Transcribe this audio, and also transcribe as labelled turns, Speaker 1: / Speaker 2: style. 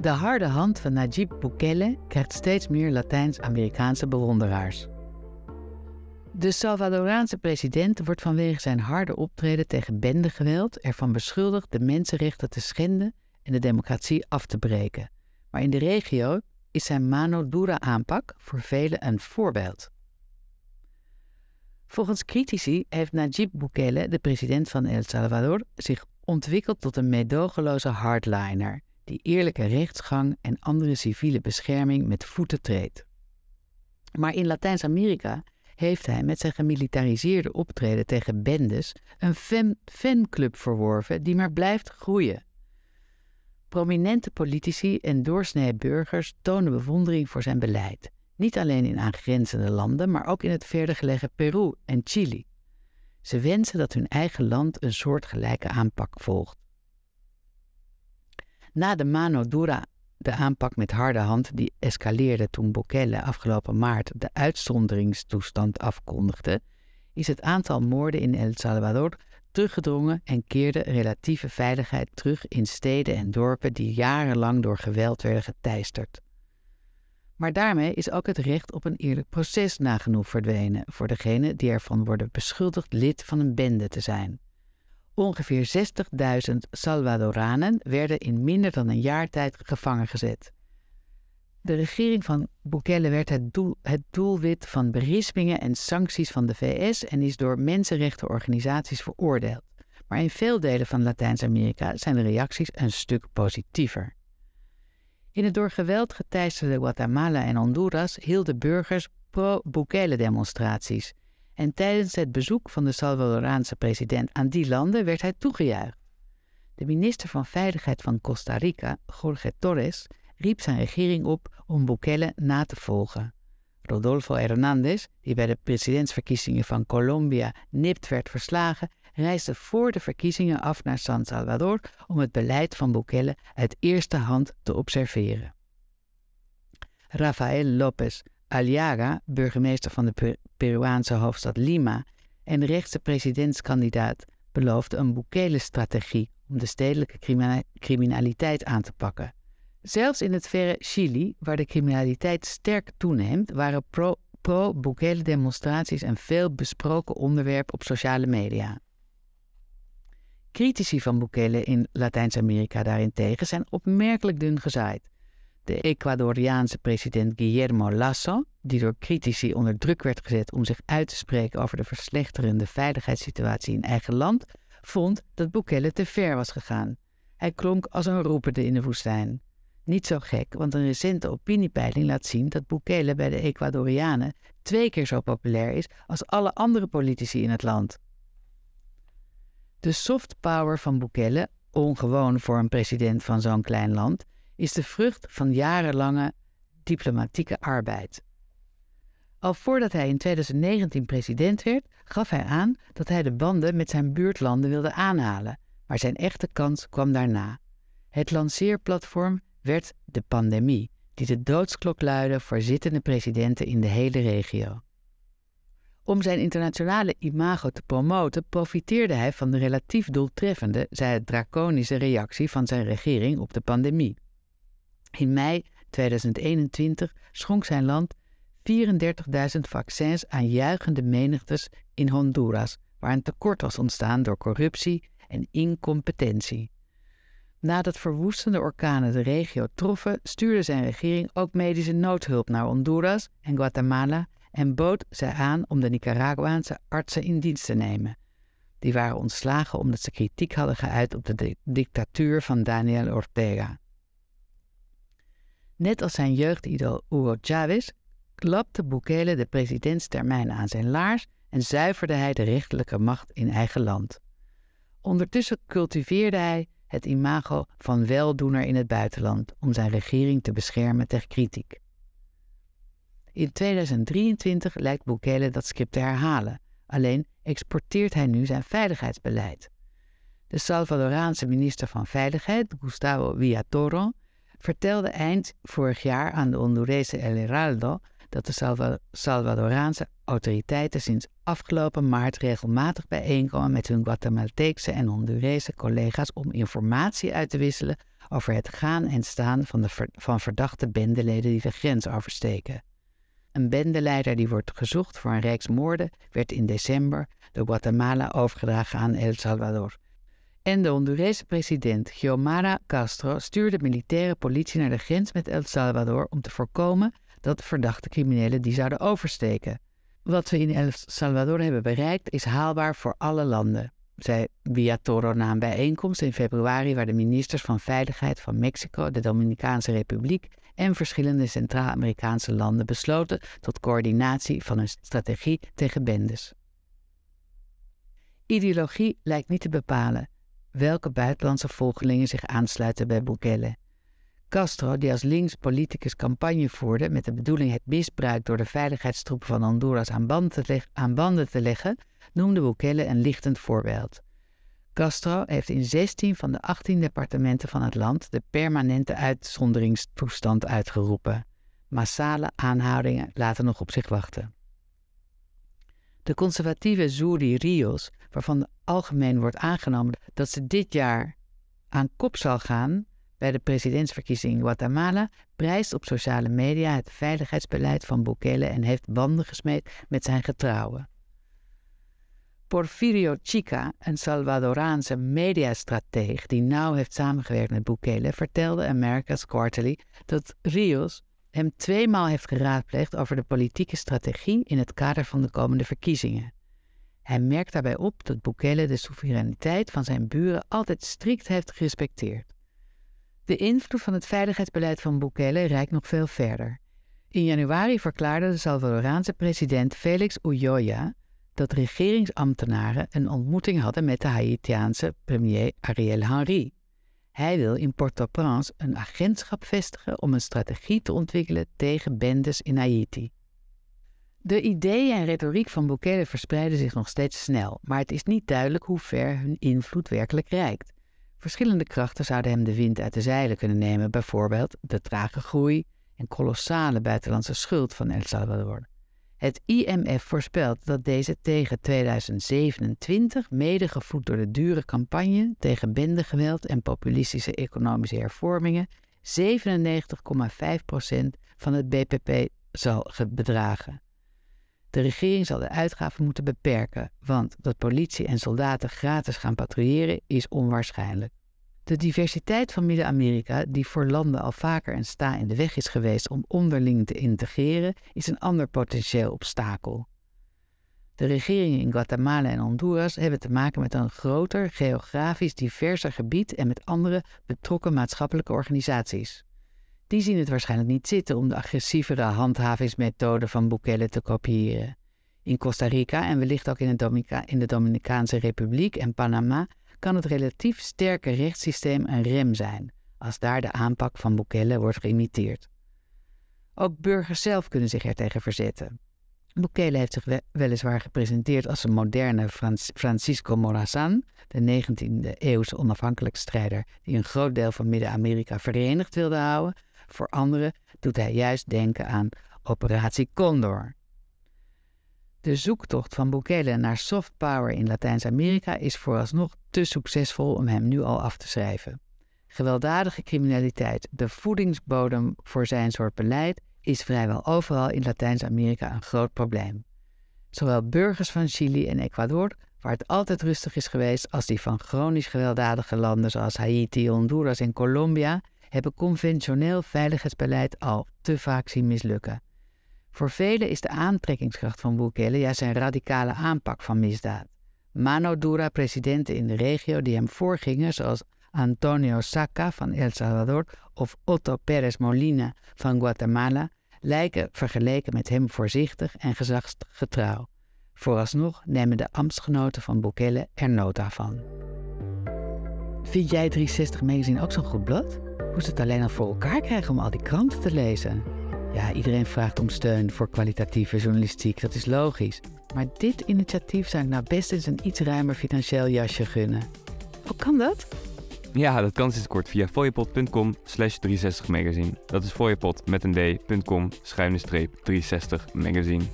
Speaker 1: De harde hand van Najib Bukele krijgt steeds meer Latijns-Amerikaanse bewonderaars. De Salvadoraanse president wordt vanwege zijn harde optreden tegen bendegeweld ervan beschuldigd de mensenrechten te schenden en de democratie af te breken. Maar in de regio is zijn mano dura aanpak voor velen een voorbeeld. Volgens critici heeft Najib Bukele, de president van El Salvador, zich ontwikkeld tot een meedogenloze hardliner die eerlijke rechtsgang en andere civiele bescherming met voeten treedt. Maar in Latijns-Amerika heeft hij met zijn gemilitariseerde optreden tegen bendes een fanclub verworven die maar blijft groeien. Prominente politici en doorsnee burgers tonen bewondering voor zijn beleid, niet alleen in aangrenzende landen, maar ook in het verder gelegen Peru en Chili. Ze wensen dat hun eigen land een soortgelijke aanpak volgt. Na de mano dura, de aanpak met harde hand die escaleerde toen Bukele afgelopen maart de uitzonderingstoestand afkondigde, is het aantal moorden in El Salvador teruggedrongen en keerde relatieve veiligheid terug in steden en dorpen die jarenlang door geweld werden geteisterd. Maar daarmee is ook het recht op een eerlijk proces nagenoeg verdwenen voor degenen die ervan worden beschuldigd lid van een bende te zijn. Ongeveer 60.000 Salvadoranen werden in minder dan een jaar tijd gevangen gezet. De regering van Bukele werd het, doel, het doelwit van berispingen en sancties van de VS en is door mensenrechtenorganisaties veroordeeld. Maar in veel delen van Latijns-Amerika zijn de reacties een stuk positiever. In het door geweld geteisterde Guatemala en Honduras hielden burgers pro-Bukele-demonstraties. En tijdens het bezoek van de Salvadoraanse president aan die landen werd hij toegejuicht. De minister van Veiligheid van Costa Rica, Jorge Torres, riep zijn regering op om Bukele na te volgen. Rodolfo Hernández, die bij de presidentsverkiezingen van Colombia nipt werd verslagen, reisde voor de verkiezingen af naar San Salvador om het beleid van Bukele uit eerste hand te observeren. Rafael López Aliaga, burgemeester van de Peruaanse hoofdstad Lima en rechtse presidentskandidaat, beloofde een Bukele-strategie om de stedelijke criminaliteit aan te pakken. Zelfs in het verre Chili, waar de criminaliteit sterk toeneemt, waren pro-Bukele-demonstraties een veel besproken onderwerp op sociale media. Critici van Bukele in Latijns-Amerika daarentegen zijn opmerkelijk dun gezaaid. De Ecuadoriaanse president Guillermo Lasso, die door critici onder druk werd gezet om zich uit te spreken over de verslechterende veiligheidssituatie in eigen land, vond dat Bukele te ver was gegaan. Hij klonk als een roepende in de woestijn. Niet zo gek, want een recente opiniepeiling laat zien dat Bukele bij de Ecuadorianen twee keer zo populair is als alle andere politici in het land. De soft power van Bukele, ongewoon voor een president van zo'n klein land, is de vrucht van jarenlange diplomatieke arbeid. Al voordat hij in 2019 president werd, gaf hij aan dat hij de banden met zijn buurtlanden wilde aanhalen, maar zijn echte kans kwam daarna. Het lanceerplatform werd de pandemie, die de doodsklok luidde voor zittende presidenten in de hele regio. Om zijn internationale imago te promoten, profiteerde hij van de relatief doeltreffende, zij het draconische reactie van zijn regering op de pandemie. In mei 2021 schonk zijn land 34.000 vaccins aan juichende menigtes in Honduras, waar een tekort was ontstaan door corruptie en incompetentie. Nadat verwoestende orkanen de regio troffen, stuurde zijn regering ook medische noodhulp naar Honduras en Guatemala en bood zij aan om de Nicaraguaanse artsen in dienst te nemen. Die waren ontslagen omdat ze kritiek hadden geuit op de dictatuur van Daniel Ortega. Net als zijn jeugdidool Hugo Chavez klapte Bukele de presidentstermijn aan zijn laars en zuiverde hij de rechterlijke macht in eigen land. Ondertussen cultiveerde hij het imago van weldoener in het buitenland om zijn regering te beschermen tegen kritiek. In 2023 lijkt Bukele dat script te herhalen, alleen exporteert hij nu zijn veiligheidsbeleid. De Salvadoraanse minister van Veiligheid, Gustavo Villatoro, vertelde eind vorig jaar aan de Hondurese El Heraldo dat de Salvadoraanse autoriteiten sinds afgelopen maart regelmatig bijeenkomen met hun Guatemalteekse en Hondurese collega's om informatie uit te wisselen over het gaan en staan van, de van verdachte bendeleden die de grens oversteken. Een bendeleider die wordt gezocht voor een reeks moorden werd in december door Guatemala overgedragen aan El Salvador. En de Hondurese president Xiomara Castro stuurde militaire politie naar de grens met El Salvador om te voorkomen dat verdachte criminelen die zouden oversteken. Wat we in El Salvador hebben bereikt is haalbaar voor alle landen, zei Toro na een bijeenkomst in februari waar de ministers van Veiligheid van Mexico, de Dominicaanse Republiek en verschillende Centraal-Amerikaanse landen besloten tot coördinatie van een strategie tegen bendes. Ideologie lijkt niet te bepalen welke buitenlandse volgelingen zich aansluiten bij Bukele. Castro, die als links politicus campagne voerde met de bedoeling het misbruik door de veiligheidstroepen van Honduras aan, aan banden te leggen, noemde Bukele een lichtend voorbeeld. Castro heeft in 16 van de 18 departementen van het land de permanente uitzonderingstoestand uitgeroepen. Massale aanhoudingen laten nog op zich wachten. De conservatieve Zuri Rios, waarvan algemeen wordt aangenomen dat ze dit jaar aan kop zal gaan bij de presidentsverkiezing in Guatemala, prijst op sociale media het veiligheidsbeleid van Bukele en heeft banden gesmeed met zijn getrouwen. Porfirio Chica, een Salvadoraanse mediastrateeg die nauw heeft samengewerkt met Bukele, vertelde America's Quarterly dat Rios hem tweemaal heeft geraadpleegd over de politieke strategie in het kader van de komende verkiezingen. Hij merkt daarbij op dat Bukele de soevereiniteit van zijn buren altijd strikt heeft gerespecteerd. De invloed van het veiligheidsbeleid van Bukele reikt nog veel verder. In januari verklaarde de Salvadoraanse president Felix Ulloa dat regeringsambtenaren een ontmoeting hadden met de Haitiaanse premier Ariel Henry. Hij wil in Port-au-Prince een agentschap vestigen om een strategie te ontwikkelen tegen bendes in Haiti. De ideeën en retoriek van Bukele verspreiden zich nog steeds snel, maar het is niet duidelijk hoe ver hun invloed werkelijk reikt. Verschillende krachten zouden hem de wind uit de zeilen kunnen nemen, bijvoorbeeld de trage groei en kolossale buitenlandse schuld van El Salvador. Het IMF voorspelt dat deze tegen 2027, mede gevoed door de dure campagne tegen bendegeweld en populistische economische hervormingen, 97,5% van het BPP zal bedragen. De regering zal de uitgaven moeten beperken, want dat politie en soldaten gratis gaan patrouilleren is onwaarschijnlijk. De diversiteit van Midden-Amerika, die voor landen al vaker een sta in de weg is geweest om onderling te integreren, is een ander potentieel obstakel. De regeringen in Guatemala en Honduras hebben te maken met een groter, geografisch diverser gebied en met andere betrokken maatschappelijke organisaties. Die zien het waarschijnlijk niet zitten om de agressievere handhavingsmethode van Bukele te kopiëren. In Costa Rica en wellicht ook in de, in de Dominicaanse Republiek en Panama kan het relatief sterke rechtssysteem een rem zijn als daar de aanpak van Bukele wordt geïmiteerd. Ook burgers zelf kunnen zich ertegen verzetten. Bukele heeft zich weliswaar gepresenteerd als een moderne Francisco Morazan, de 19e-eeuwse onafhankelijkheidsstrijder die een groot deel van Midden-Amerika verenigd wilde houden. Voor anderen doet hij juist denken aan Operatie Condor. De zoektocht van Bukele naar soft power in Latijns-Amerika is vooralsnog te succesvol om hem nu al af te schrijven. Gewelddadige criminaliteit, de voedingsbodem voor zijn soort beleid, is vrijwel overal in Latijns-Amerika een groot probleem. Zowel burgers van Chili en Ecuador, waar het altijd rustig is geweest, als die van chronisch gewelddadige landen zoals Haiti, Honduras en Colombia, hebben conventioneel veiligheidsbeleid al te vaak zien mislukken. Voor velen is de aantrekkingskracht van Bukele juist zijn radicale aanpak van misdaad. Mano Dura, presidenten in de regio die hem voorgingen, zoals Antonio Saca van El Salvador of Otto Pérez Molina van Guatemala, lijken vergeleken met hem voorzichtig en gezagsgetrouw. Vooralsnog nemen de ambtsgenoten van Bukele er nota van. Vind jij 360 Magazine ook zo'n goed blad? Hoe ze het alleen al voor elkaar krijgen om al die kranten te lezen? Ja, iedereen vraagt om steun voor kwalitatieve journalistiek, dat is logisch. Maar dit initiatief zou ik nou best eens een iets ruimer financieel jasje gunnen. Hoe kan dat?
Speaker 2: Ja, dat kan sinds kort via fooiepot.com slash 360 magazine. Dat is fooiepot met een d.com schuine streep 360 magazine.